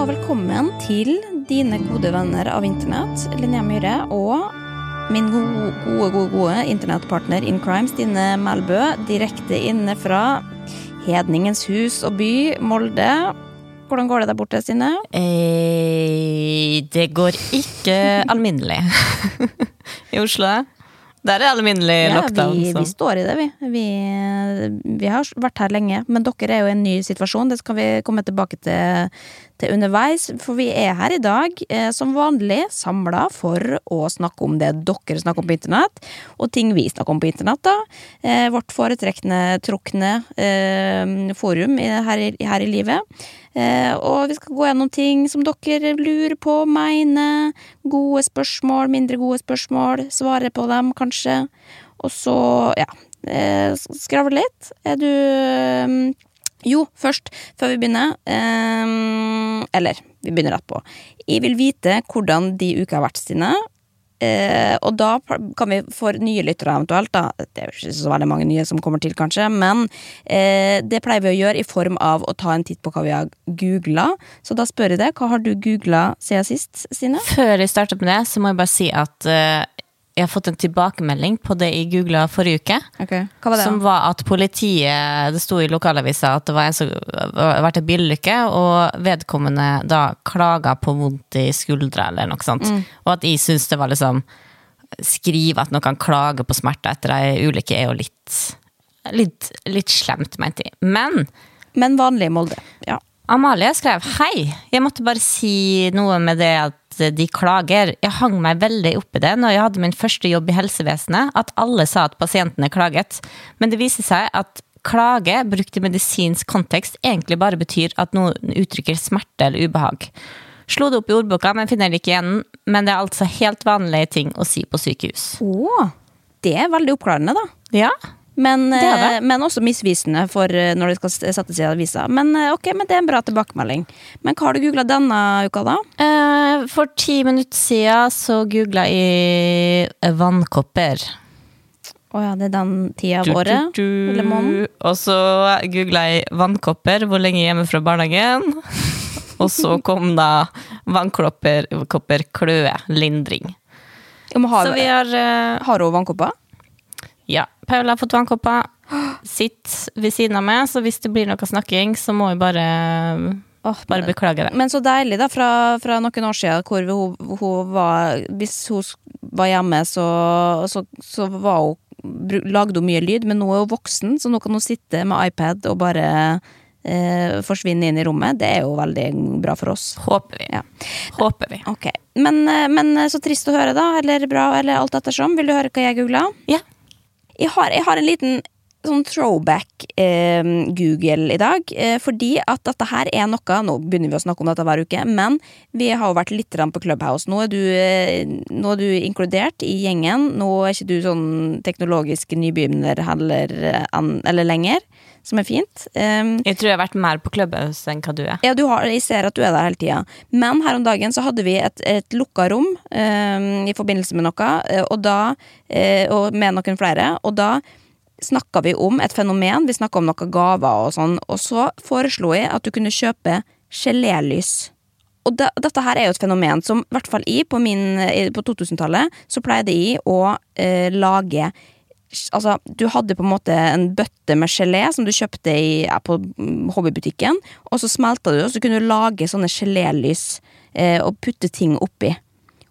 og velkommen til dine gode venner av internett, Linnea Myhre, og min gode, gode, gode, gode internettpartner in crime, Stine Melbø, direkte inne fra Hedningens hus og by, Molde. Hvordan går det der borte, Stine? Eh, det går ikke alminnelig i Oslo. Der er det alminnelig lockdown. Vi, vi, står i det, vi. vi. vi. har vært her lenge, men dere er jo i en ny situasjon. Det skal vi komme tilbake til, til underveis. For vi er her i dag eh, som vanlig samla for å snakke om det dere snakker om på internett, og ting vi snakker om på internett. da. Eh, vårt foretrekkende, trukne eh, forum her, her i livet. Eh, og vi skal gå gjennom ting som dere lurer på, mener. Gode spørsmål, mindre gode spørsmål. Svare på dem, kanskje. Og så, ja eh, Skravle litt. Er du eh, Jo, først, før vi begynner Eller, vi begynner rett på. Jeg vil vite hvordan de uka har vært, Stine. Eh, og da kan vi for nye lyttere eventuelt, da, det er jo ikke så veldig mange nye som kommer til, kanskje, men eh, det pleier vi å gjøre i form av å ta en titt på hva vi har googla. Så da spør jeg deg, hva har du googla siden sist, Stine? Før jeg starter med det, så må jeg bare si at eh, jeg har fått en tilbakemelding på det jeg googla forrige uke. Okay. Var det? Som var at politiet Det sto i lokalavisa at det var en som hadde vært i bilulykke, og vedkommende da klaga på vondt i skuldra eller noe sånt. Mm. Og at jeg syns det var liksom Skrive at noen kan klage på smerte etter ei ulykke er jo litt, litt, litt slemt, mente jeg. Men Men vanlig i Molde. Ja. Amalie skrev hei, jeg måtte bare si noe med det at de klager. Jeg hang meg veldig opp i det når jeg hadde min første jobb i helsevesenet, at alle sa at pasientene klaget. Men det viser seg at klage, brukt i medisinsk kontekst, egentlig bare betyr at noen uttrykker smerte eller ubehag. Slo det opp i ordboka, men finner det ikke igjen. Men det er altså helt vanlige ting å si på sykehus. Å, det er veldig oppklarende, da. Ja, men, det det. men, også misvisende for når det skal settes i avisa. Men ok, men det er en bra tilbakemelding. Men hva har du googla denne uka, da? For ti minutter siden så googla jeg vannkopper. Å oh ja, det er den tida av året? Eller måneden? Og så googla jeg vannkopper, hvor lenge hjemme fra barnehagen. Og så kom da vannkopper, kløe, lindring. Har, så vi har uh, Har hun vannkopper? Ja. Paula har fått vannkopper. Sitt ved siden av meg, så hvis det blir noe snakking, så må vi bare Oh, bare beklage det. Men så deilig, da, fra, fra noen år siden hvor hun, hun, var Hvis hun var hjemme, så, så, så var hun, lagde hun mye lyd, men nå er hun voksen, så nå kan hun sitte med iPad og bare eh, forsvinne inn i rommet. Det er jo veldig bra for oss. Håper vi. Ja. Håper vi. Ok. Men, eh, men, så trist å høre, da. Eller bra, eller alt ettersom. Vil du høre hva jeg googla? Ja. Jeg har, jeg har en liten sånn throwback-Google eh, i dag. Eh, fordi at dette her er noe Nå begynner vi å snakke om dette hver uke, men vi har jo vært litt på Clubhouse. Nå er, du, eh, nå er du inkludert i gjengen. Nå er ikke du sånn teknologisk nybegynner heller, eller lenger. Som er fint. Um, jeg tror jeg har vært mer på Clubhouse enn hva du er. Ja, du har, jeg ser at du er der hele tida. Men her om dagen så hadde vi et, et lukka rom um, i forbindelse med noe, og da Og med noen flere. Og da snakka vi om et fenomen, vi snakka om noen gaver og sånn, og så foreslo jeg at du kunne kjøpe gelélys. Og det, dette her er jo et fenomen som, i hvert fall i, på, på 2000-tallet, så pleide jeg å eh, lage Altså, du hadde på en måte en bøtte med gelé som du kjøpte i, ja, på hobbybutikken, og så smelta du, og så kunne du lage sånne gelélys eh, og putte ting oppi.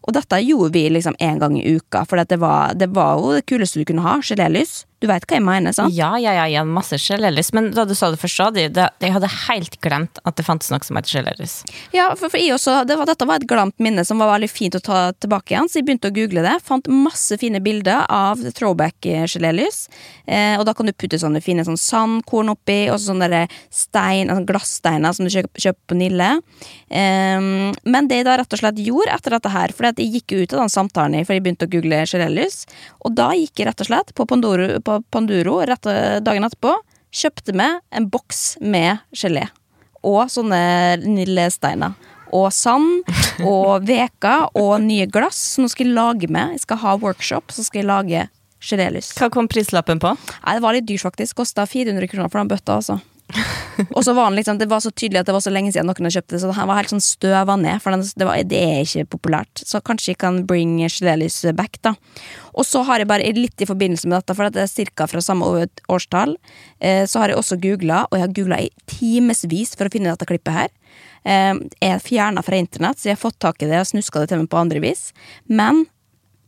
Og dette gjorde vi liksom en gang i uka, for det det var jo det kuleste du kunne ha. Gelélys. Du veit hva jeg mener, sant? Ja, ja, ja, ja masse gelélys. Men da du sa det først, det, det, jeg hadde helt glemt at det fantes noe som heter gelélys. Ja, for, for jeg også, det var, dette var et glemt minne som var veldig fint å ta tilbake igjen, så jeg begynte å google det. Fant masse fine bilder av throwback-gelélys. Eh, og da kan du putte sånne fine sånn sandkorn oppi, og sånne stein, altså glassteiner som du kjøper, kjøper på Nille. Eh, men det jeg da rett og slett gjorde etter dette her, for jeg gikk ut av den samtalen for jeg begynte å google gelélys, og da gikk jeg rett og slett på Pandoro på Panduro rett dagen etterpå. Kjøpte meg en boks med gelé. Og sånne nillesteiner. Og sand og veker og nye glass. Så nå skal jeg lage med. Jeg skal ha workshop, så skal jeg lage gelélys. Hva kom prislappen på? Nei, Det var litt dyrt, faktisk. Kosta 400 kroner for den bøtta. altså og så var han liksom, Det var så tydelig at det var så lenge siden noen hadde kjøpt det, så han var helt sånn støva ned, for den, det, var, det, er ikke populært. Så kanskje jeg kan bring gelélis back, da. Og så har jeg bare litt i forbindelse med dette, for det er ca. fra samme årstall, eh, så har jeg også googla, og jeg har googla i timevis for å finne dette klippet her. Eh, er fjerna fra internett, så jeg har fått tak i det og snuska det til meg på andre vis. Men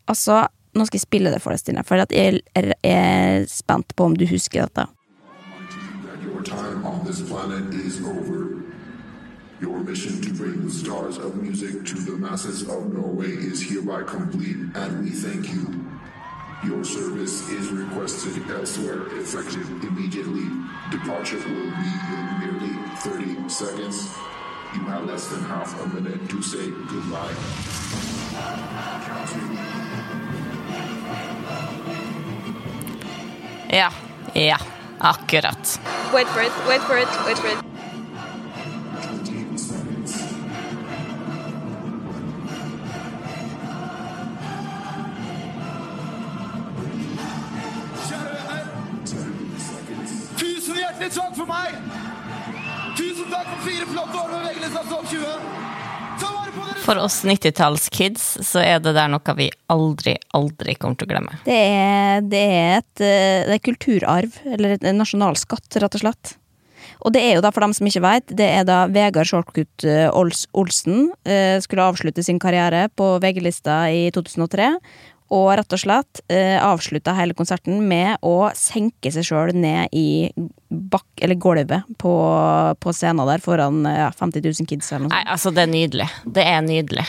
altså Nå skal jeg spille det for deg, Stine, for jeg er spent på om du husker dette. This planet is over. Your mission to bring the stars of music to the masses of Norway is hereby complete, and we thank you. Your service is requested elsewhere, effective immediately. Departure will be in merely 30 seconds. You have less than half a minute to say goodbye. Ja. Ja. Akkurat. Wait for it, wait for it, wait for it. For oss 90-tallskids så er det der noe vi aldri, aldri kommer til å glemme. Det er, det er et eh, det er kulturarv, eller en nasjonalskatt, rett og slett. Og det er jo da, for dem som ikke veit, det er da Vegard Shortcut eh, Olsen eh, skulle avslutte sin karriere på VG-lista i 2003 og rett og slett eh, avslutta hele konserten med å senke seg sjøl ned i bak, eller gulvet på, på scenen der foran ja, 50 000 kids eller noe sånt. Nei, altså, det er nydelig. Det er nydelig.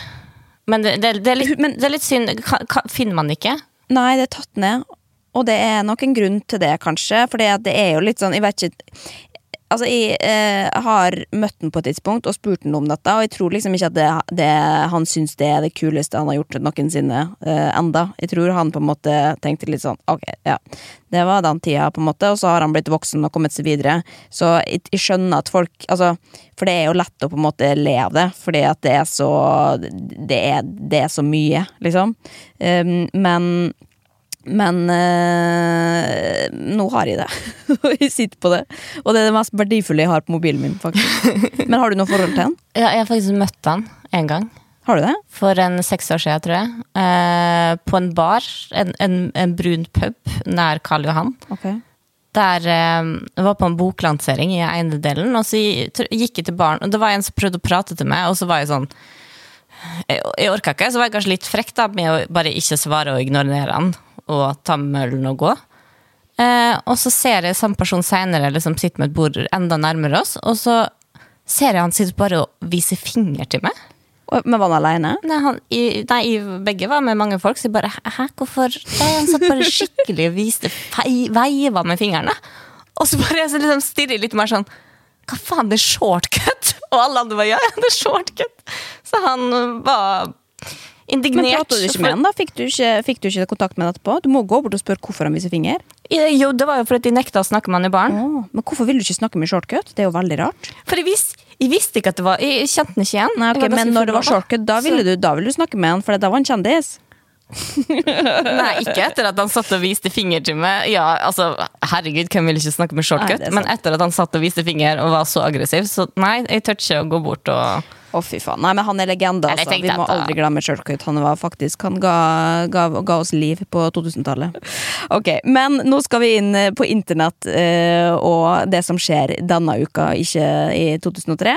Men det, det, det, er, litt, Men, det er litt synd. Ka, ka, finner man ikke? Nei, det er tatt ned. Og det er nok en grunn til det, kanskje. For det er jo litt sånn Jeg vet ikke Altså, jeg eh, har møtt han på et tidspunkt og spurt han om dette, og jeg tror liksom ikke at det, det, han syns det er det kuleste han har gjort noensinne eh, enda. Jeg tror han på en måte tenkte litt sånn ok, ja, det var den tida, på en måte, og så har han blitt voksen og kommet seg videre. Så jeg, jeg skjønner at folk Altså, for det er jo lett å på en måte le av det, fordi at det er så Det er, det er så mye, liksom. Um, men men øh, nå har jeg det. Og jeg sitter på det. Og det er det mest verdifulle jeg har på mobilen min. faktisk Men har du noe forhold til han? Ja, jeg har faktisk møtt han en gang. Har du det? For en seks år siden, tror jeg. Eh, på en bar. En, en, en, brun pub nær Karl Johan. Okay. Der eh, jeg var på en boklansering i eiendedelen, og så gikk jeg til baren. Og det var en som prøvde å prate til meg, og så var jeg sånn Jeg, jeg orka ikke, så var jeg kanskje litt frekk da med å bare ikke svare og ignorere han og ta med ølen og gå. Eh, og så ser jeg samme person seinere liksom, sitte med et bord enda nærmere oss, og så ser jeg han sitter bare og viser finger til meg. Men var han alene? Nei, nei, begge var med mange folk. Så jeg bare Hæ, hvorfor Nei, Han satt bare skikkelig og viste veiva med fingrene. Og så bare jeg liksom stirrer litt mer sånn Hva faen, det er shortcut? Og alle andre bare ja, det er shortcut. Så han var indignert. Men pratet du ikke med han da? Fikk du, ikke, fikk du ikke kontakt med han etterpå? Du må gå bort og spørre hvorfor han viser finger. Jo, det var jo fordi de nekta å snakke med han i baren. Oh, men hvorfor vil du ikke snakke med shortcut? Det er jo veldig rart. For jeg, vis, jeg visste ikke at det var Jeg kjente han ikke igjen. Nei, okay, men når det var shortcut, da ville, du, da ville du snakke med han, for da var han kjendis. Nei, ikke etter at han satt og viste finger til meg. Ja, altså, herregud, hvem vil ikke snakke med shortcut? Nei, men etter at han satt og viste finger og var så aggressiv, så nei, jeg tør ikke å gå bort og å, fy faen. Nei, men han er legende, altså. Vi må aldri glemme Shortcut. Han var faktisk Han ga, ga, ga oss liv på 2000-tallet. Ok, men nå skal vi inn eh, på internett uh, og det som skjer denne uka, ikke i 2003.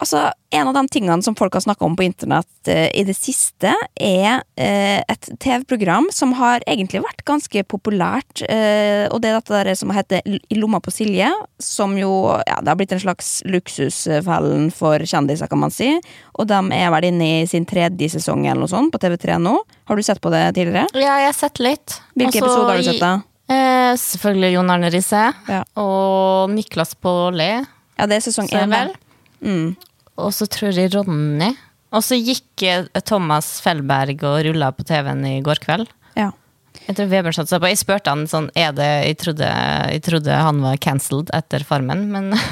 Altså, En av de tingene som folk har snakka om på internett eh, i det siste, er eh, et TV-program som har egentlig vært ganske populært. Eh, og det er dette der som heter I lomma på Silje, som jo ja, det har blitt en slags luksusfellen for kjendiser, kan man si. Og de er vel inne i sin tredje sesong eller noe sånt på TV3 nå. Har du sett på det tidligere? Ja, jeg har sett litt. Hvilke Også episoder har du sett, da? Eh, selvfølgelig Jon Arne Riise. Ja. Og Niklas Baarli. Ja, det er sesong én. Mm. Og så tror jeg Ronny. Og så gikk Thomas Fellberg og rulla på TV-en i går kveld. Ja. Jeg tror Vebjørn satte seg på. Jeg spurte han sånn Er det Jeg trodde, jeg trodde han var cancelled etter Farmen, men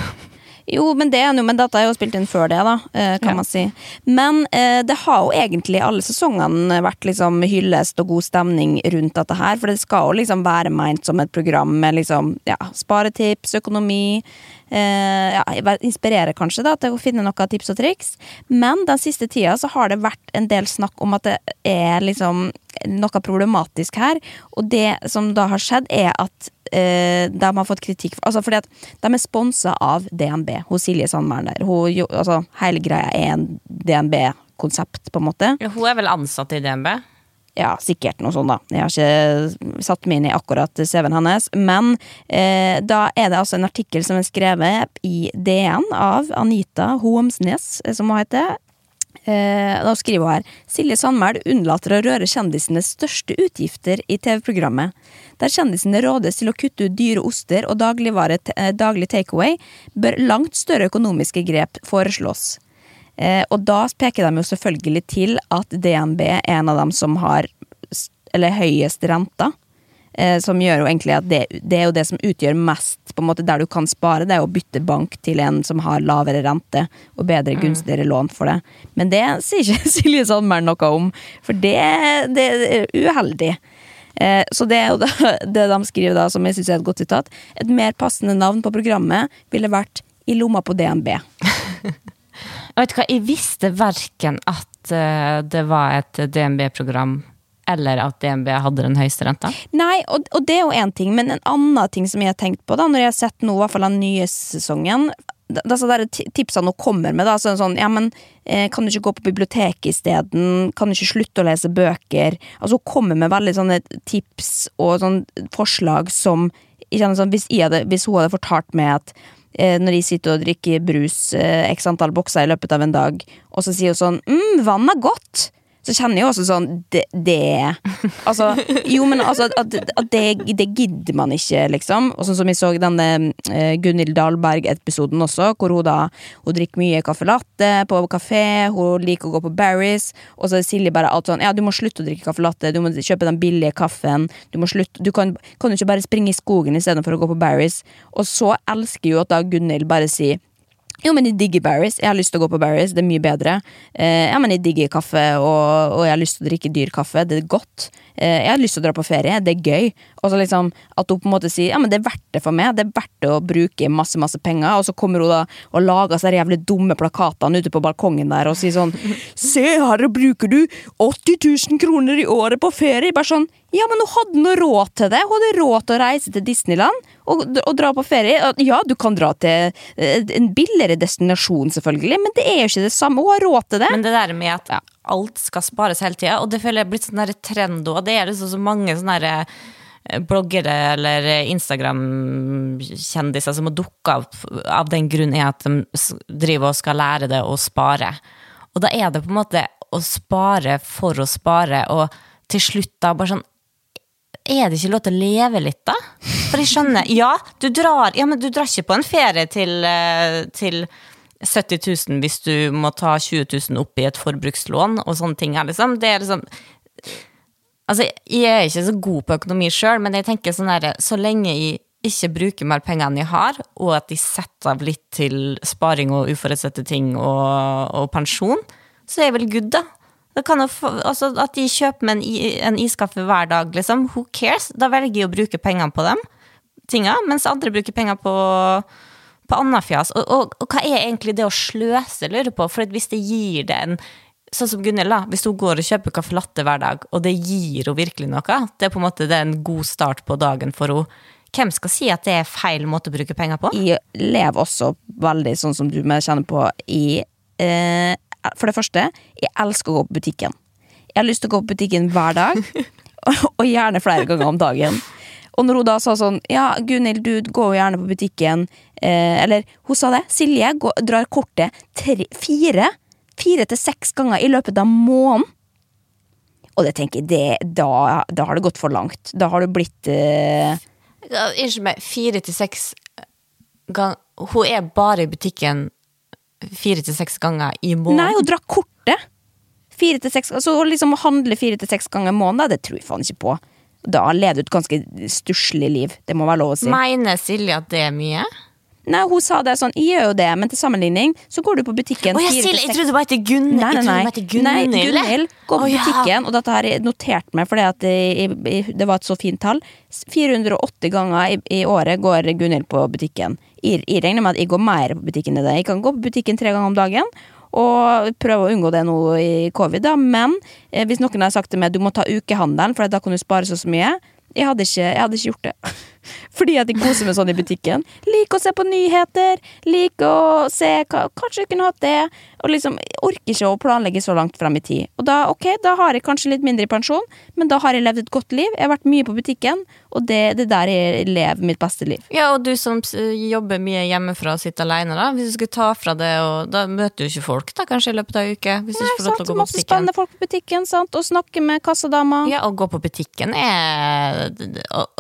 Jo, men det er jo, men dette er jo spilt inn før det, da, eh, kan Ja. man si. Men eh, det har jo egentlig alle sesongene vært liksom hyllest og god stemning rundt dette her, for det skal jo liksom være meint som et program med liksom, ja, sparetips, økonomi, ja, inspirere kanskje da, til å finne noen tips og triks. Men den siste tida så har det vært en del snakk om at det er liksom noe problematisk her, og det som da har skjedd er at eh, de har fått kritikk for, altså fordi at de er sponsa av DNB, hos Silje Sandmæren der. Hun, altså, hele greia er en DNB-konsept, på en måte. hun er vel ansatt i DNB? Ja, sikkert noe sånt, da. Jeg har ikke satt meg inn i akkurat CV-en hennes. Men eh, da er det altså en artikkel som er skrevet i DN av Anita Homsnes, eh, som hun heter. Eh, da skriver hun her Silje Sandmæl unnlater å røre kjendisenes største utgifter i TV-programmet. Der kjendisene rådes til å kutte ut dyre oster og dagligvare, eh, daglig takeaway, bør langt større økonomiske grep foreslås. Eh, og da peker de jo selvfølgelig til at DNB er en av dem som har eller høyest renta. Eh, som gjør jo egentlig at det, det er jo det som utgjør mest på en måte der du kan spare, det er å bytte bank til en som har lavere rente og bedre, gunstigere lån for det. Men det sier ikke Silje Sandmæl noe om, for det, det er uheldig. Eh, Så det er jo det de skriver da, som jeg syns er et godt sitat. Et mer passende navn på programmet ville vært I lomma på DNB. Jeg vet hva, jeg visste verken at eh, det var et DNB-program, eller at DNB hadde den høyeste renta. Nei, og, og det er jo én ting, men en annen ting som jeg har tenkt på, da, når jeg har sett hvert fall den nye sesongen da, da, så der tipsene hun kommer med, da, så sånn, ja, men eh, kan du ikke gå på biblioteket isteden? Kan du ikke slutte å lese bøker? Altså, hun kommer med veldig sånne tips og sånne forslag som jeg kjenner sånn, hvis, jeg hadde, hvis hun hadde fortalt meg at når de sitter og drikker brus eh, x antall bokser i løpet av en dag, og så sier hun sånn mm, 'vann er godt', så kjenner jeg også sånn Det, det Altså, jo, men altså at, at det, det gidder man ikke, liksom. Og sånn som vi så denne eh, Gunhild Dahlberg-episoden også, hvor hun da Hun drikker mye caffè latte på kafé, hun liker å gå på Barry's, og så er Silje bare alt sånn Ja, du må slutte å drikke caffè latte, du må kjøpe den billige kaffen, du må slutte Du kan, kan jo ikke bare springe i skogen istedenfor å gå på Barry's. Og så elsker jo at da Gunhild bare sier jo, men jeg digger Barry's. Jeg har lyst til å gå på Barry's. Det er mye bedre. Eh, ja, men jeg digger kaffe, og, og jeg har lyst til å drikke dyr kaffe. Det er godt. Eh, jeg har lyst til å dra på ferie. Det er gøy. Og så liksom At hun på en måte sier ja, men det er verdt det for meg. Det er verdt det å bruke masse masse penger. Og så kommer hun da og lager seg de jævlig dumme plakatene ute på balkongen der og sier sånn Se her, bruker du 80 000 kroner i året på ferie? Bare sånn ja, men hun hadde noe råd til det. Hun hadde råd til å reise til Disneyland og, og dra på ferie. Ja, du kan dra til eh, en billigere destinasjon, selvfølgelig, men det er jo ikke det samme. Hun har råd til det. Men det der med at alt skal spares hele tida, og det føler jeg er blitt sånn trend og Det er liksom så mange sånne eh, bloggere eller Instagram-kjendiser som har dukka opp av den grunn er at de driver og skal lære det å spare. Og da er det på en måte å spare for å spare, og til slutt da bare sånn er det ikke lov til å leve litt, da? For jeg skjønner, ja, du drar, ja, men du drar ikke på en ferie til, eh, til 70 000 hvis du må ta 20 000 opp i et forbrukslån og sånne ting. her, Liksom. Det er liksom Altså, jeg er ikke så god på økonomi sjøl, men jeg tenker sånn her, så lenge jeg ikke bruker mer penger enn jeg har, og at de setter av litt til sparing og uforutsette ting og, og pensjon, så er jeg vel good, da. Få, altså At de kjøper meg en, en iskaffe hver dag, liksom. Who cares? Da velger jeg å bruke pengene på dem, tinga, mens andre bruker penger på, på annet fjas. Og, og, og hva er egentlig det å sløse, lurer på? For hvis det gir det en Sånn som Gunhild. Hvis hun går og kjøper caffè latte hver dag, og det gir henne virkelig noe, det er på en måte en god start på dagen for henne. Hvem skal si at det er feil måte å bruke penger på? Jeg lever også veldig sånn som du med kjenner på i eh, For det første, jeg elsker å gå på butikken. Jeg har lyst til å gå på butikken hver dag, og, gjerne flere ganger om dagen. Og når hun da sa sånn Ja, Gunhild, du går jo gjerne på butikken. Eh, eller hun sa det. Silje går, drar kortet tre, fire Fire til seks ganger i løpet av måneden. Og det tenker jeg, det, da, da har det gått for langt. Da har du blitt eh, Unnskyld meg, fire til seks ganger Hun er bare i butikken fire til seks ganger i måneden. Nei, hun drar kortet! Fire til seks Så å liksom handle fire til seks ganger i måneden, det tror jeg faen ikke på. Da lever du et ganske stusslig liv. Det må være lov å si. Mener Silje at det er mye? Nei, hun sa det sånn, jeg gjør jo det, men til sammenligning så går du på butikken Å, jeg, jeg trodde det var etter Gunn Nei, nei, nei. Gunhild. Går på butikken, og dette har jeg notert meg fordi at det, det var et så fint tall. 480 ganger i, i året går Gunhild på butikken. Jeg, jeg regner med at jeg går mer på butikken enn det. Jeg kan gå på butikken tre ganger om dagen. Og prøve å unngå det nå i covid, da. Men eh, hvis noen har sagt til meg du må ta ukehandelen, for da kan du spare så så mye. Jeg hadde ikke, jeg hadde ikke gjort det. Fordi at jeg koser meg sånn i butikken. Liker å se på nyheter. Liker å se hva, Kanskje jeg kunne hatt det. Og liksom, jeg orker ikke å planlegge så langt frem i tid. Og da, ok, da har jeg kanskje litt mindre i pensjon, men da har jeg levd et godt liv. Jeg har vært mye på butikken, og det, det er der jeg lever mitt beste liv. Ja, og du som jobber mye hjemmefra og sitter alene, da. Hvis du skulle ta fra det, og da møter du ikke folk da, kanskje i løpet av en uke? Hvis du Nei, ikke får lov til å gå på butikken. spennende folk på butikken, sant? og snakke med kassadama. Ja, å gå på butikken er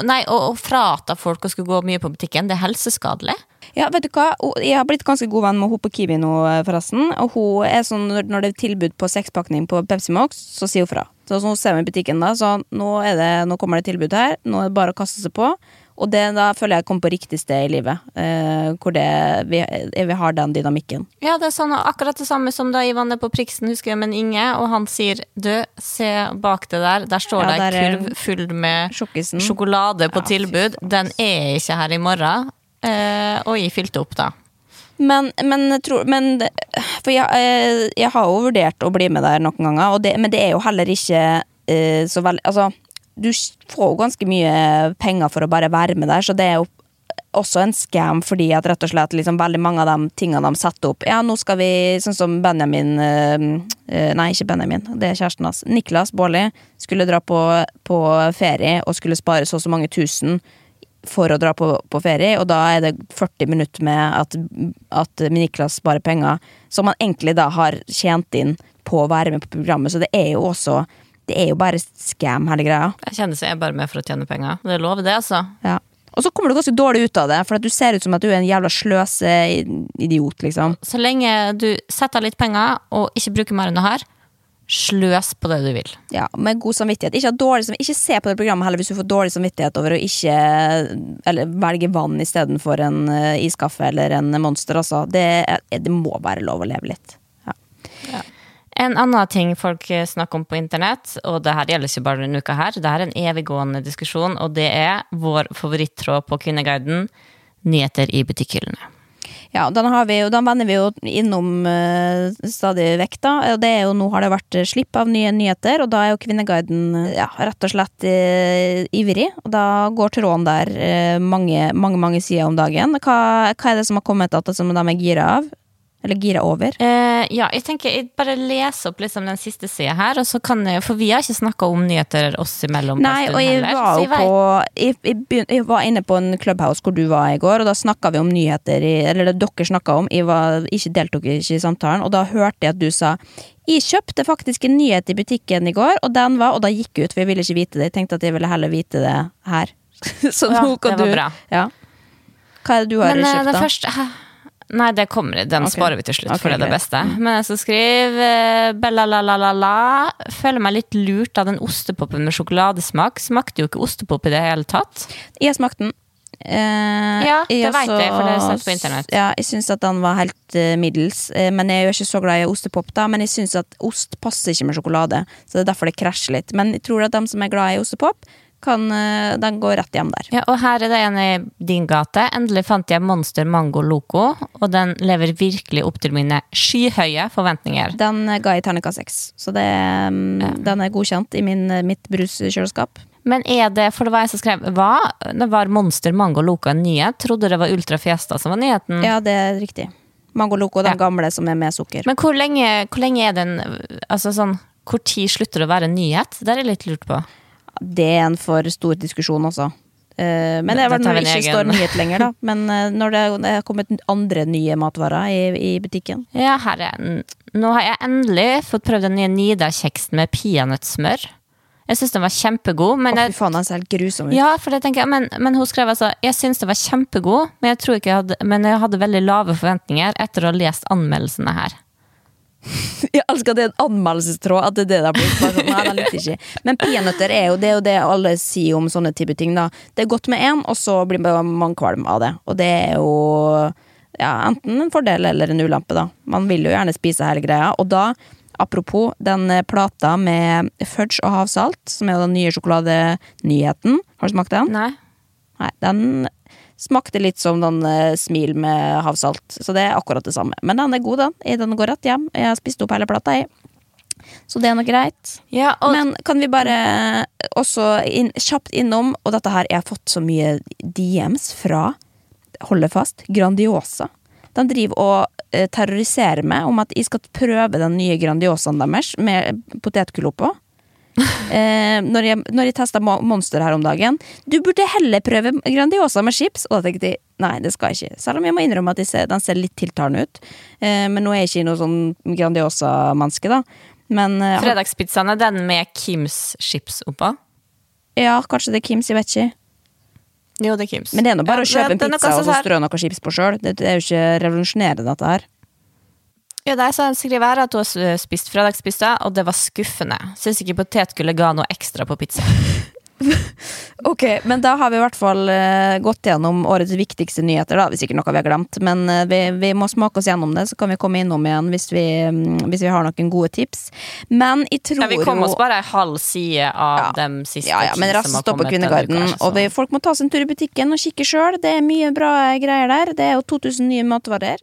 Nei, å frata folk å skulle gå mye på butikken, det er helseskadelig. Ja, vet du hva? Jeg har blitt ganske god venn med hun på Kiwi nå, eh, forresten. Og hun er sånn, når det er tilbud på sekspakning på Pepsi Max, så sier hun fra. Så hun ser meg i butikken da, så nå, det, nå kommer det tilbud her, nå er det bare å kaste seg på. Og det, da føler jeg kommer på riktig sted i livet, eh, hvor det, vi, vi har den dynamikken. Ja, det er sånn akkurat det samme som da Ivan er på Priksen, husker jeg, med Inge, og han sier du, se bak det der, der står Ja, det ei kurv full med sjokolade på Ja, tilbud. Den er ikke her i morgen. Eh, og jeg fylte opp, da. Men, men, jeg men For jeg, eh, jeg har jo vurdert å bli med der noen ganger, det, men det er jo heller ikke eh, så veldig Altså, du får jo ganske mye penger for å bare være med der, så det er jo også en scam fordi at rett og slett liksom veldig mange av de tingene de setter opp Ja, nå skal vi, sånn som Benjamin eh, eh, Nei, ikke Benjamin, det er kjæresten hans. Niklas Baarli skulle dra på, på ferie og skulle spare så og så mange tusen for å dra på, på ferie, og da er det 40 minutter med at, at Niklas sparer penger, som han egentlig da har tjent inn på å være med på programmet, så det er jo også Det er jo bare scam, hele greia. Jeg kjenner seg jeg er bare med for å tjene penger. Det er lov, det, altså. Ja. Og så kommer du ganske dårlig ut av det, for at du ser ut som at du er en jævla sløseidiot, liksom. Så lenge du setter litt penger, og ikke bruker mer enn du har, sløs på det du vil. Ja, Med god samvittighet. Ikke, dårlig, ikke se på det programmet heller hvis du får dårlig samvittighet over å ikke Eller velge vann istedenfor en uh, iskaffe eller en Monster, altså. Det, er- det må være lov å leve litt. Ja. En annen ting folk eh, snakker om på internett, og det her gjelder ikke bare denne uka her, det her er en eviggående diskusjon, og det er vår favorittråd på Kvinneguiden, nyheter i butikkhyllene. Ja, den, har vi, den vender vi jo innom uh, stadig vekk, da. Og det er jo, nå har det vært eh, slipp av nye nyheter, og da er jo Kvinneguiden ja, rett og slett uh, ivrig. Og da går tråden der uh, mange, mange mange sider om dagen. Hva, hva er det som har kommet at de er gira av? Eller gira over? Eh, ja, jeg tenker jeg bare leser opp liksom den siste sida her, kan for vi har ikke snakka om nyheter oss imellom. Nei, og jeg heller, var jo på jeg, jeg, begyn- jeg var inne på en clubhouse hvor du var i går, og da snakka vi om nyheter i, Eller det dere snakka om, jeg var, ikke deltok ikke i samtalen, og da hørte jeg at du sa jeg kjøpte faktisk en nyhet i butikken i går, og den var Og da gikk jeg ut, for jeg ville ikke vite det. Jeg tenkte at jeg ville heller vite det her. Så Ja, nå kan det var du bra. Ja. Hva er det du har Men eh, kjøpt, det da? første hæ? Nei, det kommer, den okay. sparer vi til slutt, okay, for det er det beste. Men jeg skal skrive eh, Bella la la la la. Føler meg litt lurt av den ostepopen med sjokoladesmak. Smakte jo ikke ostepop i det hele tatt. Jeg smakte den. Eh, Ja, det jeg vet jeg, for det er sett på internett. Ja, jeg syns at den var helt uh, middels. eh, men jeg er jo ikke så glad i ostepop, da. Men jeg syns at ost passer ikke med sjokolade, så det er derfor det krasjer litt. Men jeg tror at de som er glad i ostepop, kan, eh, den går rett hjem der. Ja, og her er det en i din gate. Endelig fant jeg Monster Mango Loco, og den lever virkelig opp til mine skyhøye forventninger. Den ga jeg terningkast seks, så det, ja. den er godkjent i min, eh, mitt bruskjøleskap. Men er det, for det var jeg som skrev Hva? Det var Monster Mango Loco en nyhet? Trodde det var Ultra Fiesta som var nyheten. Ja, det er riktig. Mango Loco, den Ja. gamle som er med sukker. Men hvor lenge, hvor lenge er den Altså sånn Hvor tid slutter det å være en nyhet? Det er jeg litt lurt på. Det er en for stor diskusjon altså. Men det vel når det ikke står nyhet lenger, da. Men eh, når det er- kommet andre nye matvarer i, i butikken. Ja, her er den. Nå har jeg endelig fått prøvd den nye Nida-kjeksen med peanøttsmør. Jeg syns den var kjempegod, men jeg, faen. Ja, jeg, men, men hun skrev altså Jeg syns den var kjempegod, men jeg, jeg, hadde, men jeg hadde veldig lave forventninger etter å ha lest anmeldelsene her. Jeg elsker at det er en anmeldelsestråd. At det er det det blitt. Sånn, ikke. Men peanøtter er jo det, er det alle sier om sånne type ting. da Det er godt med én, og så blir man kvalm av det. Og det er jo ja, enten en fordel eller en ulempe, da. Man vil jo gjerne spise hele greia. Og da, apropos den eh, plata med fudge og havsalt, som er jo den nye sjokoladenyheten. Har du smakt den? Nei? Nei, den smakte litt som den eh, smil med havsalt, så det er akkurat det samme. Men den er god, den. Eh, Den går rett hjem. Jeg har spist opp hele plata, jeg. Så det er nå greit. Ja, og Men kan vi bare også inn, kjapt innom, og dette her Jeg har fått så mye DMs fra, holde fast, Grandiosa. De driver og eh, terroriserer meg om at jeg skal prøve den nye Grandiosaen deres med potetgull oppå. Eh, når jeg, når jeg testa Monster her om dagen Du burde heller prøve Grandiosa med chips. Og da tenkte jeg nei, det skal jeg ikke. Selv om jeg må innrømme at ser, den ser litt tiltalende ut. Eh, men nå er jeg ikke noe sånn Grandiosa-menneske, da. Men eh, fredagspizzaen er den med Kims chips oppå. ja, kanskje det er Kims, jeg vet ikke. Jo, det er Kims. Men det er nå bare å kjøpe en det er pizza og sånn så strø noe chips på sjøl. Det, det er jo ikke revolusjonerende, dette her. Ja, det er så skriver her at hun har spist fredagspizza, og det var skuffende. Syns ikke potetgullet ga noe ekstra på pizza. Ok, men da har vi i hvert fall eh, gått gjennom årets viktigste nyheter, da. Hvis ikke noe vi har glemt. Men eh, vi, vi må smake oss gjennom det, så kan vi komme innom igjen hvis vi, mm, hvis vi har noen gode tips. Men jeg tror Ja, vi kom oss bare ei halv side av Ja. dem siste Ja, ja, men raskt står på så- Og vi, folk må ta seg en tur i butikken og kikke sjøl. Det er mye bra greier der. Det er jo 2000 nye matvarer.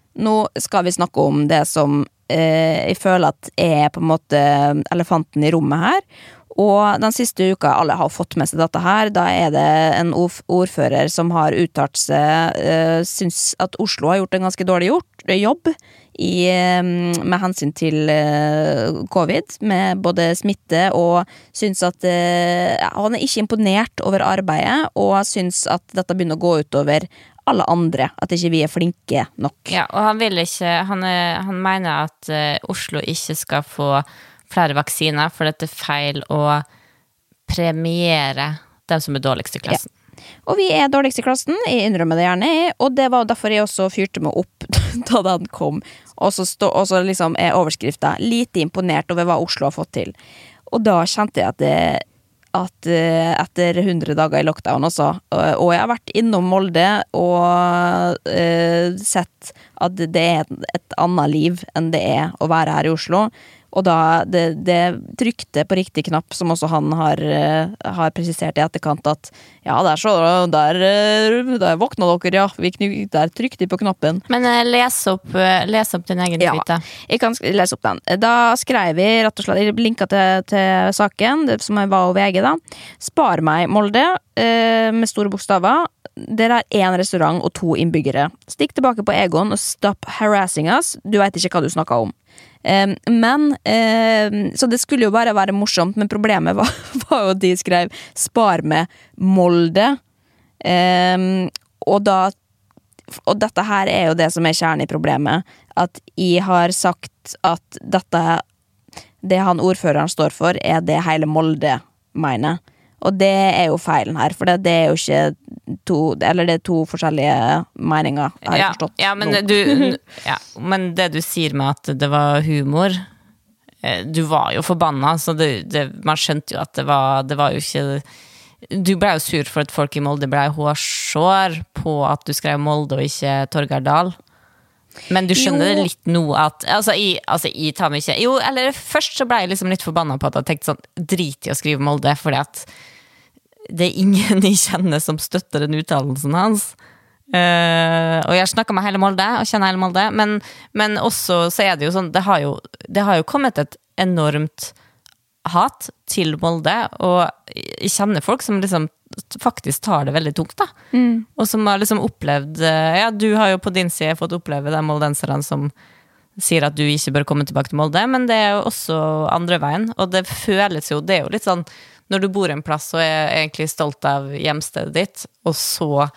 nå skal vi snakke om det som eh, jeg føler at er på en måte elefanten i rommet her. Og den siste uka, alle har fått med seg dette her, da er det en ordfører som har uttalt seg eh, Syns at Oslo har gjort en ganske dårlig gjort, jobb i, eh, med hensyn til eh, covid, med både smitte, og syns at eh, Han er ikke imponert over arbeidet, og syns at dette begynner å gå utover alle andre. At ikke vi er flinke nok. Ja, og han vil ikke Han, han mener at uh, Oslo ikke skal få flere vaksiner, for dette er feil å premiere dem som er dårligst i klassen. Og vi er dårligst i klassen, jeg innrømmer det gjerne, og det var derfor jeg også fyrte meg opp da den kom. Og så, stå, og så liksom er overskrifta 'Lite imponert over hva Oslo har fått til'. Og da kjente jeg at det at uh, etter 100 dager i lockdown også, og, jeg har vært innom Molde og uh, sett at det er et annet liv enn det er å være her i Oslo. Og da det, det trykte på riktig knapp, som også han har, uh, har presisert i etterkant, at ja, der så Der, uh, der våkna dere, ja. Vi der trykte de på knappen. Men uh, les, opp, les opp din egen Ja. tweet, da. Jeg kan lese opp den. Da skrev vi rett og slett linka til, til saken, det som var over VG, da. Spar meg, Molde, eh, med store bokstaver. Dere er én restaurant og to innbyggere. Stikk tilbake på Egon og stop harassing us. Du veit ikke hva du snakker om. Men Så det skulle jo bare være morsomt, men problemet var, var jo at de skrev 'spar med Molde'. Og da og dette her er jo det som er kjernen i problemet. At jeg har sagt at dette Det han ordføreren står for, er det hele Molde mener. Og det er jo feilen her, for det, det er jo ikke to Eller det er to forskjellige meninger, har jeg ja, forstått. ja, men, du, ja, men det du sier med at det var humor eh, Du var jo forbanna, så det, det, man skjønte jo at det var, det var jo ikke Du ble jo sur for at folk i Molde ble hårsår på at du skrev Molde og ikke Torgeir Dahl. Men du skjønner Jo. det litt nå at Altså, jeg, altså, jeg tar meg ikke Jo, eller først så ble jeg liksom litt forbanna på at jeg tenkte sånn Drit i å skrive Molde, fordi at det er ingen jeg kjenner som støtter den uttalelsen hans. Uh, og jeg har snakka med hele Molde, og kjenner hele Molde, men, men også så er det jo sånn Det har jo, det har jo kommet et enormt hat til Molde, og jeg kjenner folk som liksom faktisk tar det veldig tungt, da. Og som har liksom opplevd eh, Ja, du har jo på din side fått oppleve de moldenserne som sier at du ikke bør komme tilbake til Molde, men det er jo også andre veien. Og det føles jo Det er jo litt sånn når du bor en plass og er egentlig stolt av hjemstedet ditt, og så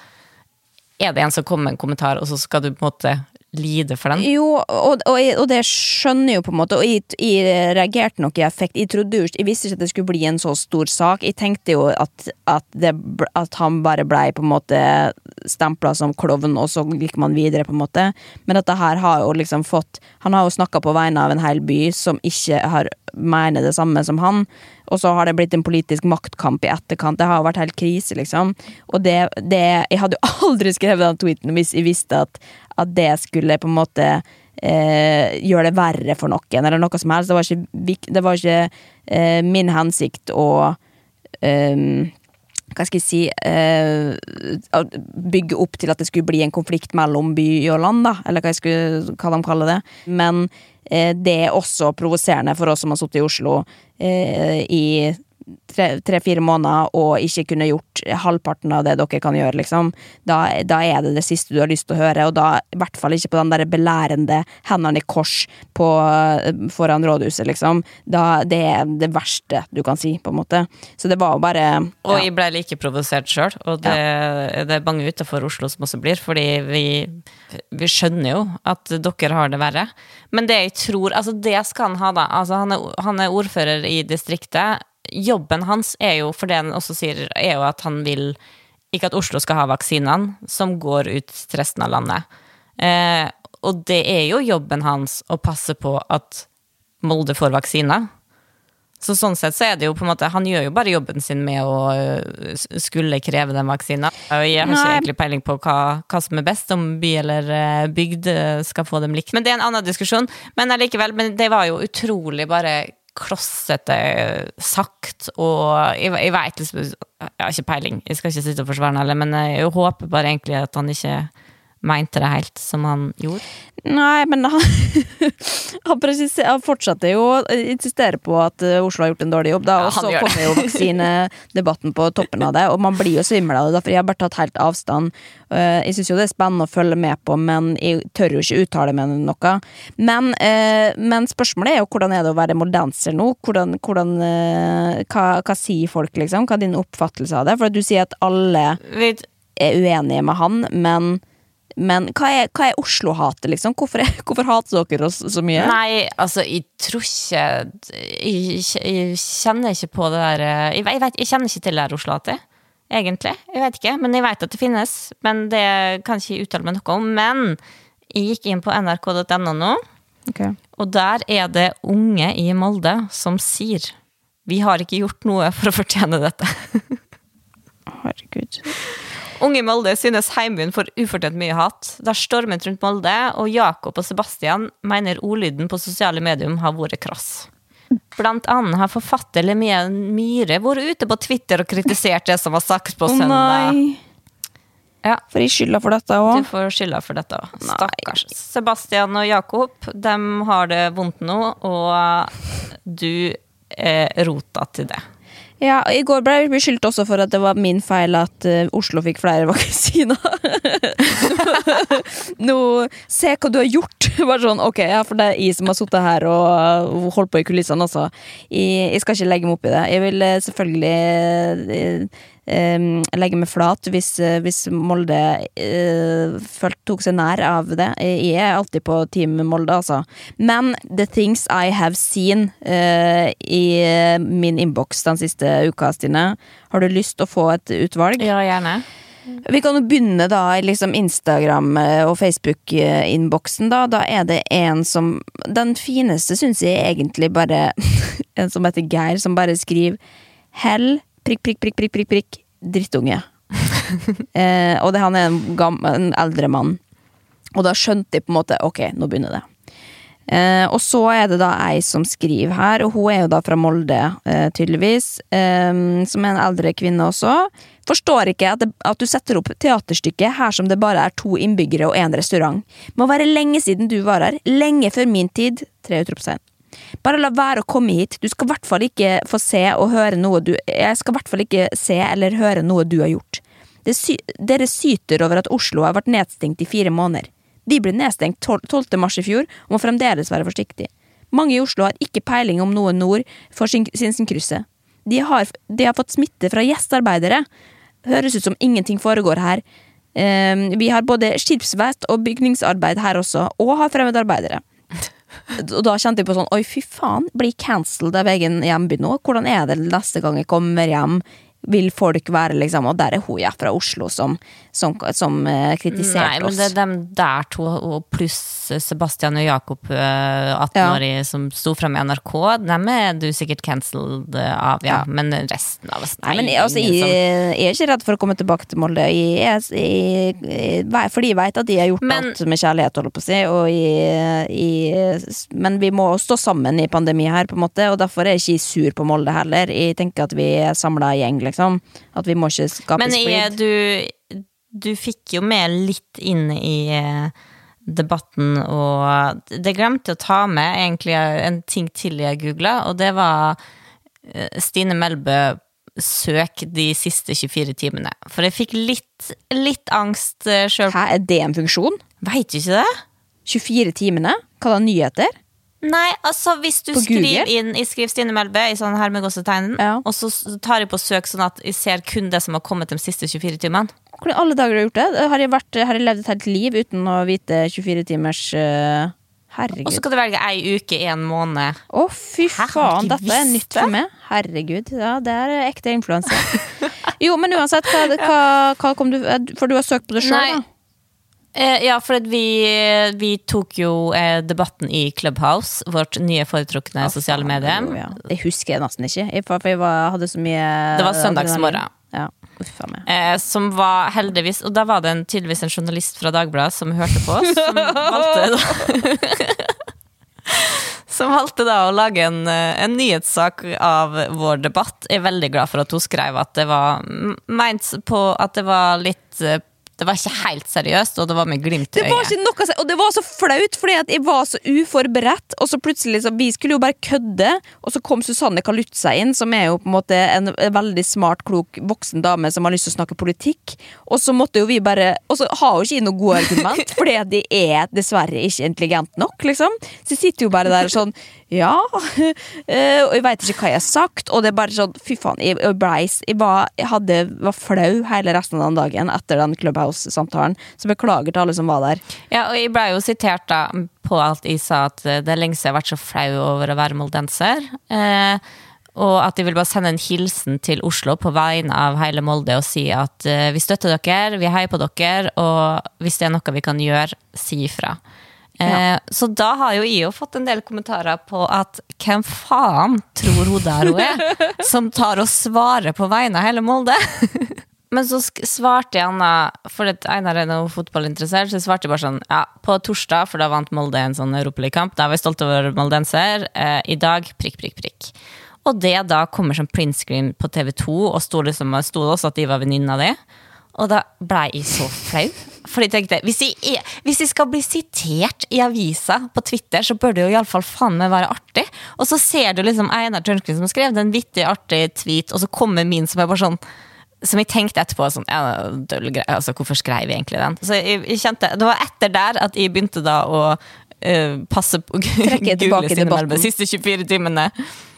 er det en som kommer med en kommentar, og så skal du på en måte lide for den. Jo, og, og, og det skjønner jeg jo på en måte, og jeg, jeg reagerte nok i effekt. Jeg trodde jeg visste ikke at det skulle bli en så stor sak. Jeg tenkte jo at, at, det, at han bare blei på en måte stempla som klovn, og så gikk man videre, på en måte. Men dette her har jo liksom fått Han har jo snakka på vegne av en hel by som ikke har mener det samme som han. Og så har det blitt en politisk maktkamp i etterkant. Det har jo vært helt krise, liksom. Og det, det Jeg hadde jo aldri skrevet den tweeten hvis jeg visste at, at det skulle på en måte eh, gjøre det verre for noen, eller noe som helst. Det var ikke, det var ikke eh, min hensikt å eh, hva skal jeg si eh, Bygge opp til at det skulle bli en konflikt mellom by og land, da, eller hva, jeg skulle, hva de kaller det. Men eh, det er også provoserende for oss som har sittet i Oslo eh, i tre-fire måneder og ikke kunne gjort halvparten av det dere kan gjøre, liksom. Da, da er det det siste du har lyst til å høre, og da i hvert fall ikke på den der belærende hendene i kors på, foran rådhuset, liksom. Da, det er det verste du kan si, på en måte. Så det var jo bare Og jeg ble like provosert sjøl, og det, det er mange utenfor Oslo som også blir, fordi vi, vi skjønner jo at dere har det verre. Men det jeg tror Altså, det skal han ha, da. Altså, han, er, han er ordfører i distriktet. Jobben hans er jo, for det han også sier, er jo at han vil ikke at Oslo skal ha vaksinene som går ut til resten av landet. Eh, og det er jo jobben hans å passe på at Molde får vaksiner. Så sånn sett så er det jo på en måte Han gjør jo bare jobben sin med å øh, skulle kreve den vaksina. Jeg har ikke egentlig peiling på hva, hva som er best, om by eller øh, bygd øh, skal få dem likt. Men det er en annen diskusjon. Men allikevel, men det var jo utrolig bare klossete sagt, og jeg, jeg vet liksom Jeg har ikke peiling, jeg skal ikke sitte og forsvare ham heller, men jeg håper bare egentlig at han ikke mente det helt som han gjorde. Nei, men han, han, han fortsatte jo å insistere på at eh, Oslo har gjort en dårlig jobb, da, Ja, og så kommer jo vaksinedebatten på toppen av det, og man blir jo svimmel av det, for jeg har bare tatt helt avstand. Eh, Jeg syns jo det er spennende å følge med på, men jeg tør jo ikke uttale meg om noe. Men, eh, men spørsmålet er jo hvordan er det å være moldenser nå? Hvordan, hvordan, hva, hva sier folk, liksom? Hva er din oppfattelse av det? For du sier at alle er uenige med han, men men hva er, hva er Oslo-hatet, liksom? Hvorfor, er, hvorfor hater dere oss så mye? Nei, altså, jeg tror ikke Jeg, jeg kjenner ikke på det der eh, Jeg, jeg, vet, jeg kjenner ikke til det der Oslo-hatet. egentlig. Jeg vet ikke, men jeg vet at det finnes. Men det kan ikke jeg uttale meg noe om. Men jeg gikk inn på nrk.no nå, og der er det unge i Molde som sier vi har ikke gjort noe for å fortjene dette. Herregud. Unge i Molde synes heimbyen får ufortjent mye hat. Det har stormet rundt Molde, og Jakob og Sebastian mener ordlyden på sosiale medium har vært krass. Blant annet har forfatter Lemia Myhre vært ute på Twitter og kritisert det som var sagt på Å søndag. nei. Ja. Får jeg skylda for dette Du får skylda for dette òg. Stakkars. Sebastian og Jakob de har det vondt nå, og du er rota til det. Ja, I går ble jeg beskyldt også for at det var min feil at uh, Oslo fikk flere vaksiner. Nå, se hva du har gjort! Bare sånn, ok, ja, For det er jeg som har sittet her og uh, holdt på i kulissene, altså. Jeg, jeg skal ikke legge meg opp i det. Jeg vil uh, selvfølgelig eh, legge meg flat hvis, eh, hvis Molde eh, følt, tok seg nær av det. Jeg er alltid på team Molde, altså. Men the things I have seen eh, i min innboks den siste uka, Stine. Har du lyst til å få et utvalg? Ja, gjerne. Vi kan jo begynne da i liksom Instagram- og Facebook-innboksen. Da Da er det en som Den fineste syns jeg egentlig bare En som heter Geir, som bare skriver Hell, prikk, prikk, prikk, prikk, prikk, prikk drittunge. eh, og det, han er en, gammel, en eldre mann. Og da skjønte de på en måte Ok, nå begynner det. Eh, og så er det da ei som skriver her, og hun er jo da fra Molde, eh, tydeligvis. Eh, som er en eldre kvinne også. Forstår ikke at, det, at du setter opp teaterstykket her som det bare er to innbyggere og én restaurant. Må være lenge siden du var her. Lenge før min tid. Tre utropstegn. Bare la være å komme hit. Du skal i hvert fall ikke få se og høre noe du Jeg skal i hvert fall ikke se eller høre noe du har gjort. Sy dere syter over at Oslo har vært nedstengt i fire måneder. Vi ble nedstengt 12. mars i fjor og må fremdeles være forsiktige. Mange i Oslo har ikke peiling om noe nord for Sinsenkrysset. De de har fått smitte fra gjestearbeidere. Høres ut som ingenting foregår her. Ehm, vi har både skipsvest og bygningsarbeid her også, og har fremmedarbeidere. Og da kjente jeg på sånn Oi, fy faen, blir cancelled av egen hjemby nå? Hvordan er det neste gang jeg kommer hjem? Vil folk være liksom Og der er hun ja, fra Oslo som, som, som uh, kritiserte Nei, men det er dem der to, og pluss Sebastian og Jakob, uh, 18-årig, som sto fram i NRK, dem er du sikkert cancelled av, ja. Ja. Men resten av oss Nei, men det er altså, jeg, jeg er ikke redd for å komme tilbake til Molde. Jeg, jeg, jeg, jeg, fordi jeg vet at de har gjort Men- alt med kjærlighet, holdt på å si. Og jeg, jeg, men vi må stå sammen i pandemi her, på en måte, og derfor er jeg ikke sur på Molde heller. Jeg tenker at vi er samla gjeng, liksom. At vi må ikke skape Men splid. Men du, du fikk jo med litt inn i eh, debatten, og det glemte jeg å ta med egentlig en ting til jeg googla, og det var eh, Stine Melbø søk de siste 24 timene. For jeg fikk litt, litt angst sjøl. Hæ, er det en funksjon? Veit du ikke det? 24 timene? Hva da, nyheter? Nei, altså hvis du På skriver Google? inn Jeg skriver Stine Melbø i sånn her med Ja. og så tar jeg på søk sånn at jeg ser kun det som har kommet de siste 24 timene. Hvordan alle dager har du gjort det? Har jeg, vært, har jeg levd et helt liv uten å vite 24 timers uh, Og så Herregud. skal du velge ei uke, en måned. Å, fy Hæ, faen, dette er nytt det? for meg. Herregud, ja, det er ekte influenser. jo, men uansett, hva, hva, hva kom du For du har søkt på det sjøl, da? Eh, ja, for at vi, vi tok jo eh, debatten i Clubhouse, vårt nye foretrukne sosiale medie. Ja. Det husker jeg nesten ikke, jeg- for jeg var, hadde så mye Det var søndagsmorgen. Ja. Eh, som var heldigvis Og da var det en, tydeligvis en journalist fra Dagbladet som hørte på oss, som valgte da Som valgte da å lage en, eh, en nyhetssak av vår debatt. Jeg er veldig glad for at hun skrev at det var meint på at det var litt eh, Det var ikke helt seriøst, og det var med glimt i Det var øyet. ikke noe og det var så flaut, fordi jeg var så uforberedt. Og så plutselig så, Vi skulle jo bare kødde, og så kom Susanne Kalutza inn, som er jo på en måte en veldig smart, klok voksen dame som har lyst til å snakke politikk. Og så måtte jo vi bare Og så har jo ikke jeg noe gode argument, fordi de er dessverre ikke intelligent nok, liksom. Så jeg sitter jo bare der sånn Ja. eh, Og jeg veit ikke hva jeg har sagt, og det er bare sånn Fy faen, jeg, jeg, jeg, var, jeg hadde, var flau hele resten av den dagen etter den Clubhouse-samtalen. Så beklager til alle som var der. Ja, og jeg ble jo sitert da på at jeg sa at eh, det er lenge siden jeg har vært så flau over å være moldenser. Eh, og at de vil bare sende en hilsen til Oslo på vegne av hele Molde og si at eh, vi støtter dere, vi heier på dere, og hvis det er noe vi kan gjøre, si ifra. Eh, så da har jo jeg jo fått en del kommentarer på at hvem faen tror hun der hun er, som tar og svarer på vegne av hele Molde? Men så svarte Anna, for Einar er noe fotballinteressert, så svarte jeg bare sånn Ja, på torsdag, for da vant Molde en sånn europaligakamp, da var jeg stolt over moldenser. Eh, I dag prikk, prikk, prikk. Og det da kommer som print screen på TV2, og sto liksom, også at de var venninna di. Og da blei jeg så flau. For jeg tenkte, hvis jeg, er, hvis jeg skal bli sitert i avisa på Twitter, så bør det jo iallfall faen meg være artig. Og så ser du liksom Einar Tørnquist som skrev en vittig, artig tweet, og så kommer min som er bare sånn som jeg tenkte etterpå sånn, ja, altså Hvorfor skrev jeg egentlig den? Så jeg, jeg kjente, Det var etter der at jeg begynte da å uh, passe på Trekke tilbake debatten. de siste 24 timene.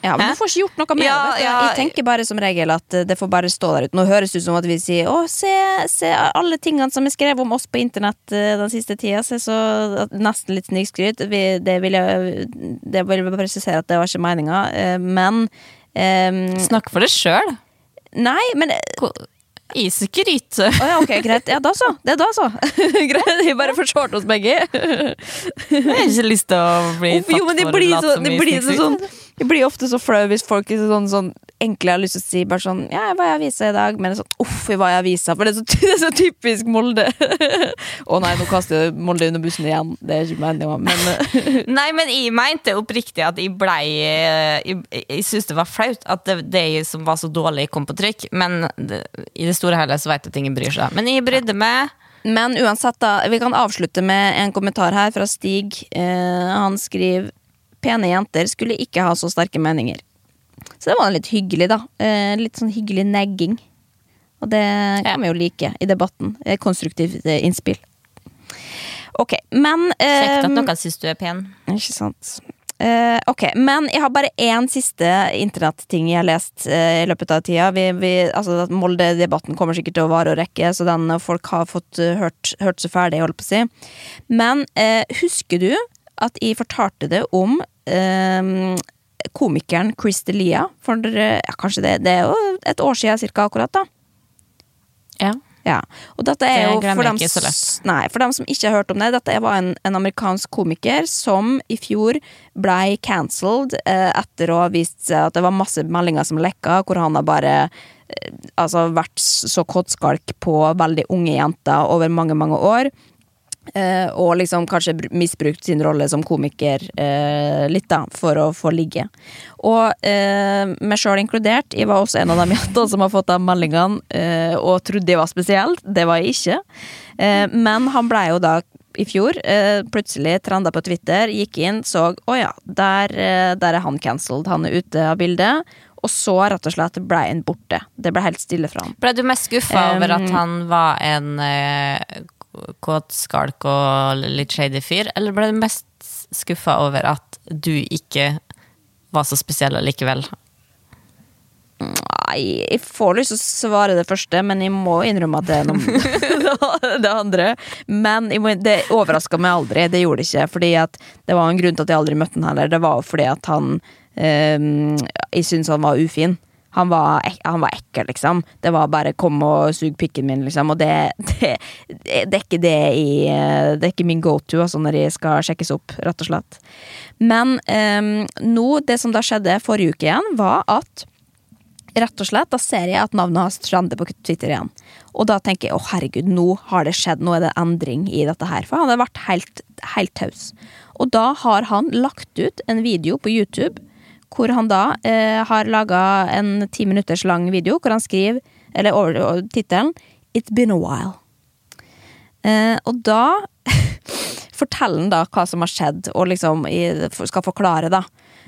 Ja, men Hæ? du får ikke gjort noe med Ja, det. ja. Jeg tenker bare som regel at eh, det får bare stå der ute. Nå høres det ut som at vi sier å, se, se alle tingene som er skrevet om oss på internett eh, den siste tida. Se så Nesten litt snikskryt. Det vil jeg Det vil jeg presisere at det var ikke meninga, men um, Snakk for deg sjøl. Nei, men Isgryte. Oh, ja, ok, greit. Ja, da så. Det er da så. greit. Vi bare forsvarte oss begge. Jeg har ikke lyst til å bli tatt det for å blir, late så, som det jeg blir så sånn Det blir ofte så flau hvis folk er sånn, sånn enkle har lyst til å si bare sånn Ja, jeg var i avisa i dag, men er sånn Uff, jeg var i avisa. For det er så, det er så typisk Molde. Å nei, nå kaster jeg Molde under bussen igjen. Det er ikke meninga, men eh, Nei, men jeg mente oppriktig at jeg blei eh, Jeg, jeg syntes det var flaut at det, det som var så dårlig, kom på trykk. Men det, i det store og hele så vet jeg at ingen bryr seg. Men jeg brydde meg. Men uansett, da. Vi kan avslutte med en kommentar her fra Stig. Eh, han skriver Pene jenter skulle ikke ha så sterke meninger. Så det var litt hyggelig, da. Eh, litt sånn hyggelig negging. Og det kan vi jo like i debatten. Eh, Konstruktivt eh, innspill. Ok, men Kjekt at noen syns du er pen. Ikke sant. Uh, ok, Men jeg har bare én siste internetting jeg har lest uh, i løpet av tida. Vi, vi, altså, at Molde-debatten kommer sikkert til å vare og rekke, så den folk har fått uh, hørt, hørt seg ferdig, holdt på å si. Men husker du at jeg fortalte det om komikeren Chris Delia? For ja, kanskje det, det er jo et år siden cirka akkurat, da. Ja. Ja, og dette er Det jo for dem, nei, for dem som ikke har hørt om det, dette var en, en amerikansk komiker som i fjor blei cancelled eh, etter å ha vist seg at det var masse meldinger som lekka, hvor han har bare eh, altså vært så kåtskalk på veldig unge jenter over mange, mange år. Eh, og liksom kanskje misbrukt sin rolle som komiker eh, litt, da, for å få ligge. Og eh, meg sjøl inkludert, jeg var også en av de jentene som har fått de meldingene eh, og trodde jeg var spesielt. Det var jeg ikke. Eh, men han blei jo da i fjor eh, plutselig trenda på Twitter, gikk inn, så å ja, der, der er han cancelled. Han er ute av bildet. Og så rett og slett ble han borte. Det ble helt stille fra han. Ble du mest skuffa Um, over at han var en eh, kåtskalk og litt shady fyr, eller ble du mest skuffa over at du ikke var så spesiell allikevel? Nei, jeg får lyst til å svare det første, men jeg må innrømme at det er noe det andre. Men må, det overraska meg aldri. Det gjorde det ikke. Fordi at det var en grunn til at jeg aldri møtte han heller. Det var fordi at han eh, Jeg syntes han var ufin. Han var, han var ekkel, liksom. Det var bare 'kom og sug pikken min', liksom. Og det, det, det er ikke det i Det er ikke min go to altså, når jeg skal sjekkes opp, rett og slett. Men um, nå, det som da skjedde forrige uke igjen, var at rett og slett, da ser jeg at navnet hans strander på Twitter igjen. Og da tenker jeg å herregud, nå har det skjedd, nå er det endring i dette her. For han har vært helt, helt taus. Og da har han lagt ut en video på YouTube hvor han da eh, har laga en ti minutters lang video hvor han skriver, eller over, tittelen, It's been a while. Eh, og da forteller han da hva som har skjedd, og liksom i- skal forklare, da.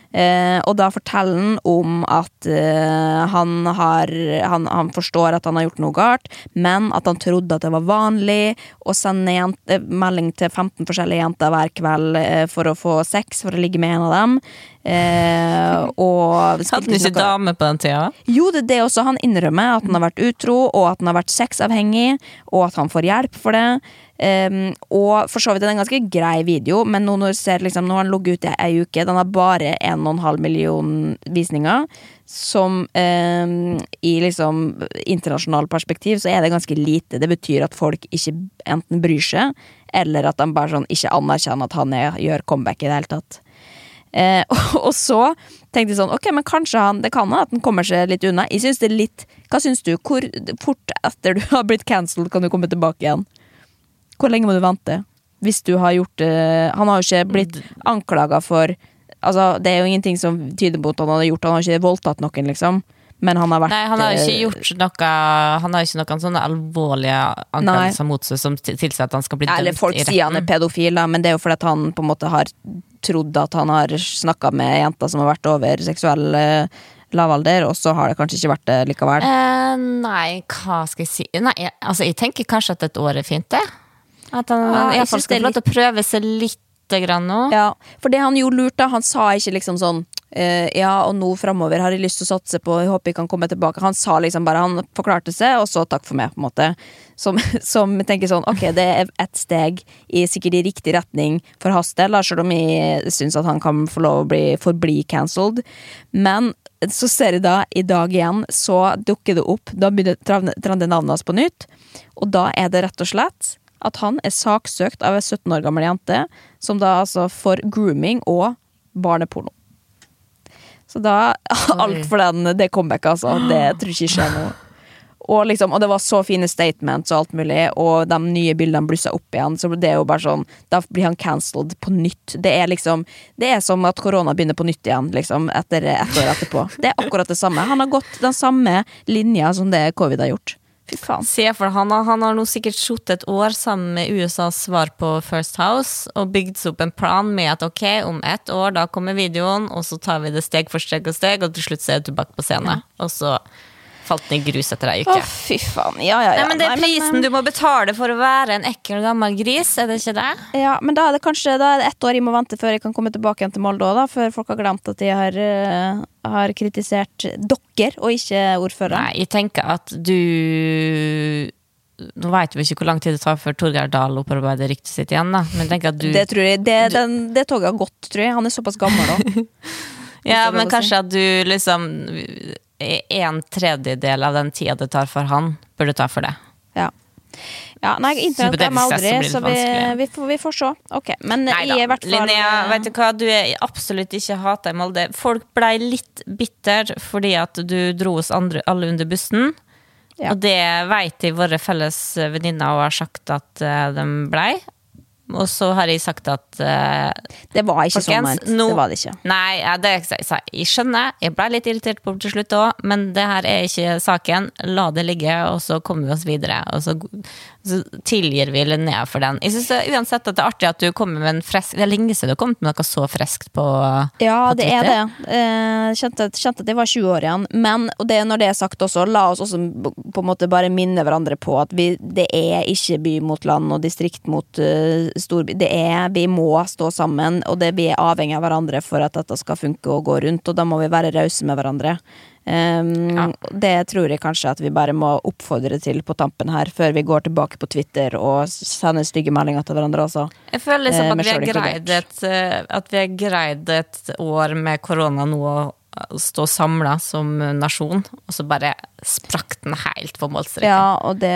Eh, og da forteller han om at eh, han har han, han forstår at han har gjort noe galt, men at han trodde at det var vanlig å sende jent, eh, melding til 15 forskjellige jenter hver kveld eh, for å få sex, for å ligge med en av dem. Eh, og Hadde han ikke dame på den tida? Jo, det er det også. Han innrømmer at han har vært utro, og at han har vært sexavhengig, og at han får hjelp for det. Um, og for så vidt er det en ganske grei video, men nå når, ser, liksom, nå har han ligget ute i ei uke, den har bare 1,5 million visninger. Som um, i liksom internasjonal perspektiv så er det ganske lite. Det betyr at folk ikke enten bryr seg, eller at de bare sånn ikke anerkjenner at han er, gjør comeback i det hele tatt. Eh, og så tenkte jeg sånn, ok, men kanskje han Det kan hende at han kommer seg litt unna. Jeg synes det er litt Hva syns du? Hvor fort etter du har blitt cancelled, kan du komme tilbake igjen? Hvor lenge må du vente? Hvis du har gjort eh, Han har jo ikke blitt anklaga for Altså, det er jo ingenting som tyder på at han har gjort Han har ikke voldtatt noen, liksom. Men han har vært Nei, han har ikke eh, gjort noe Han har ikke noen sånne alvorlige anklagelser mot seg som til- tilsier at han skal bli dømt Eller folk sier han er pedofil, da, men det er jo fordi han på en måte har trodd at han har snakka med jenter som har vært over seksuell eh, lavalder, og så har det kanskje ikke vært det likevel. Eh, nei, hva skal jeg si Nei, jeg, altså, jeg tenker kanskje at et år er fint, det. At han Ja, iallfall skal få lov til å prøve seg litt grann nå. Ja, for det han gjorde lurt, da, han sa ikke liksom sånn eh, ja, og nå framover har jeg lyst til å satse på, jeg håper jeg kan komme tilbake. Han sa liksom bare, han forklarte seg, og så takk for meg, på en måte. Som, som tenker sånn, ok, det er ett steg i sikkert i riktig retning for hans del, selv om jeg syns at han kan få lov å bli, forbli cancelled. Men så ser jeg da, i dag igjen, så dukker det opp, da begynner travne- navnet hans på nytt, og da er det rett og slett at han er saksøkt av ei 17 år gammel jente, som da altså får grooming og barneporno. Så da Alt for den, det comebacket, altså. Det tror jeg ikke skjer noe. Og, liksom, og det var så fine statements og alt mulig, og de nye bildene blussa opp igjen. Så det er jo bare sånn Da blir han cancelled på nytt. Det er liksom Det er som at korona begynner på nytt igjen, liksom, etter ett år etterpå. Det er akkurat det samme. Han har gått den samme linja som det covid har gjort. Fy faen. Se for han, han har nå sikkert sittet et år sammen med USAs svar på First House og bygd seg opp en plan med at ok, om ett år da kommer videoen, og så tar vi det steg for steg og steg, og til slutt så er du tilbake på scenen. Og så falt ned i grus etter ei Å, fy faen. Ja, ja, ja. Nei, men det er prisen du må betale for å være en ekkel gammel gris, er det ikke det? Ja, men da er det kanskje Da er det ett år jeg må vente før jeg kan komme tilbake igjen til Molde òg. Før folk har glemt at de har, eh, har kritisert dere, og ikke ordføreren. Nei, jeg tenker at du Nå vet vi ikke hvor lang tid det tar før Torgeir Dahl opparbeider ryktet sitt igjen, da. Men jeg at du Det tror jeg det, den, det toget har gått, tror jeg. Han er såpass gammel da Ja, men kanskje kanskje at du liksom En tredjedel av den tida det tar for han, burde ta for det. Ja. ja nei, internett er meg aldri, så vi, vi, får, vi får se. Ok, Men Neida. i hvert fall Linnea, eh, vet du hva, du er absolutt ikke hata i Molde. Folk blei litt bitter fordi at du dro oss andre, alle under bussen. Ja. Og det veit de våre felles venninner og har sagt at eh, de blei. Og så har jeg sagt at uh, Det var ikke sånn ment. No, Det var det ikke. Nei, det, jeg, jeg skjønner. Jeg ble litt irritert på det til slutt òg, men det her er ikke saken. La det ligge, og så kommer vi oss videre. Og så, så tilgir vi Linnea for den. Jeg synes det, uansett at det er artig at du kommer med en fresk Det er lenge siden du har kommet med noe så freskt på Ja, på det er det. Eh, kjente, kjente at jeg var 20 år igjen. Men og det, når det er sagt også, la oss også på en måte bare minne hverandre på at vi, det er ikke by mot land og distrikt mot uh, storby. Det er, vi må stå sammen, og det, vi er avhengig av hverandre for at dette skal funke og gå rundt, og da må vi være rause med hverandre. Um, Ja. Det tror jeg kanskje at vi bare må oppfordre til på tampen her, før vi går tilbake på Twitter og sender stygge meldinger til hverandre også. Jeg føler liksom Eh, at vi har greid et, eh, at vi har greid et år med korona nå stå samla som nasjon, og så bare sprakk den helt på målstreken. Ja, og det,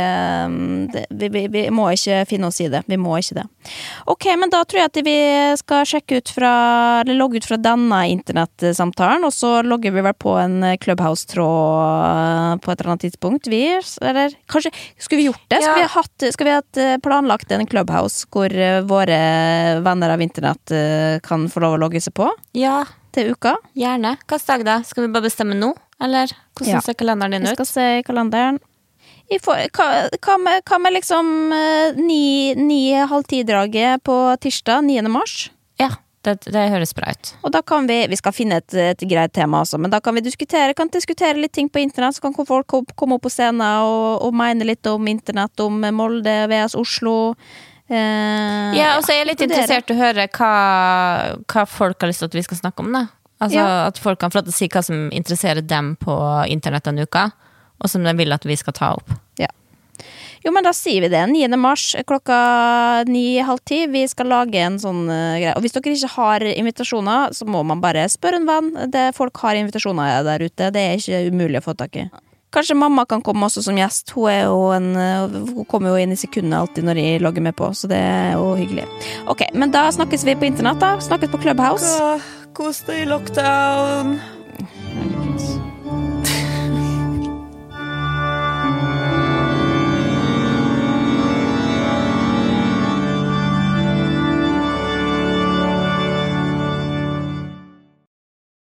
det vi, vi, vi må ikke finne oss i det. Vi må ikke det. Ok, men da tror jeg at vi skal sjekke ut fra Eller logge ut fra denne internettsamtalen, og så logger vi vel på en Clubhouse-tråd på et eller annet tidspunkt. Vi, eller kanskje Skulle vi gjort det? Skulle vi ha hatt Skulle vi hatt eh, planlagt en Clubhouse hvor eh, våre venner av internett eh, kan få lov å logge seg på Ja, til uka? gjerne. Hvilken dag da? Skal vi bare bestemme nå, eller hvordan Ja. ser kalenderen din Jeg Vi skal se kalenderen. I for, hva, hva, med, hva med liksom eh, ni, ni halv ti-draget på tirsdag 9. mars? Ja, det, det høres bra ut. Og da kan vi Vi skal finne et, et greit tema også, men da kan vi diskutere Kan diskutere litt ting på internett. Så kan folk komme opp på scenen og, og mene litt om internett, om Molde VS Oslo. Eh, Ja, og så er jeg litt interessert i å høre hva, hva folk har lyst til at vi skal snakke om, da. Altså Ja. At folk kan få lov til å si hva som interesserer dem på internett denne uka, og som de vil at vi skal ta opp. Ja. Jo, men da sier vi det. 9. mars klokka ni-halv ti. Vi skal lage en sånn uh, greie. Og hvis dere ikke har invitasjoner, så må man bare spørre en venn. Det, folk har invitasjoner der ute. Det er ikke umulig å få tak i. Kanskje mamma kan komme også som gjest. Hun, er jo en, eh, hun kommer jo inn i sekundet alltid når jeg logger med på, så det er jo hyggelig. Ok, men da snakkes vi på internett, da. Snakkes på Clubhouse. Kos deg i lockdown.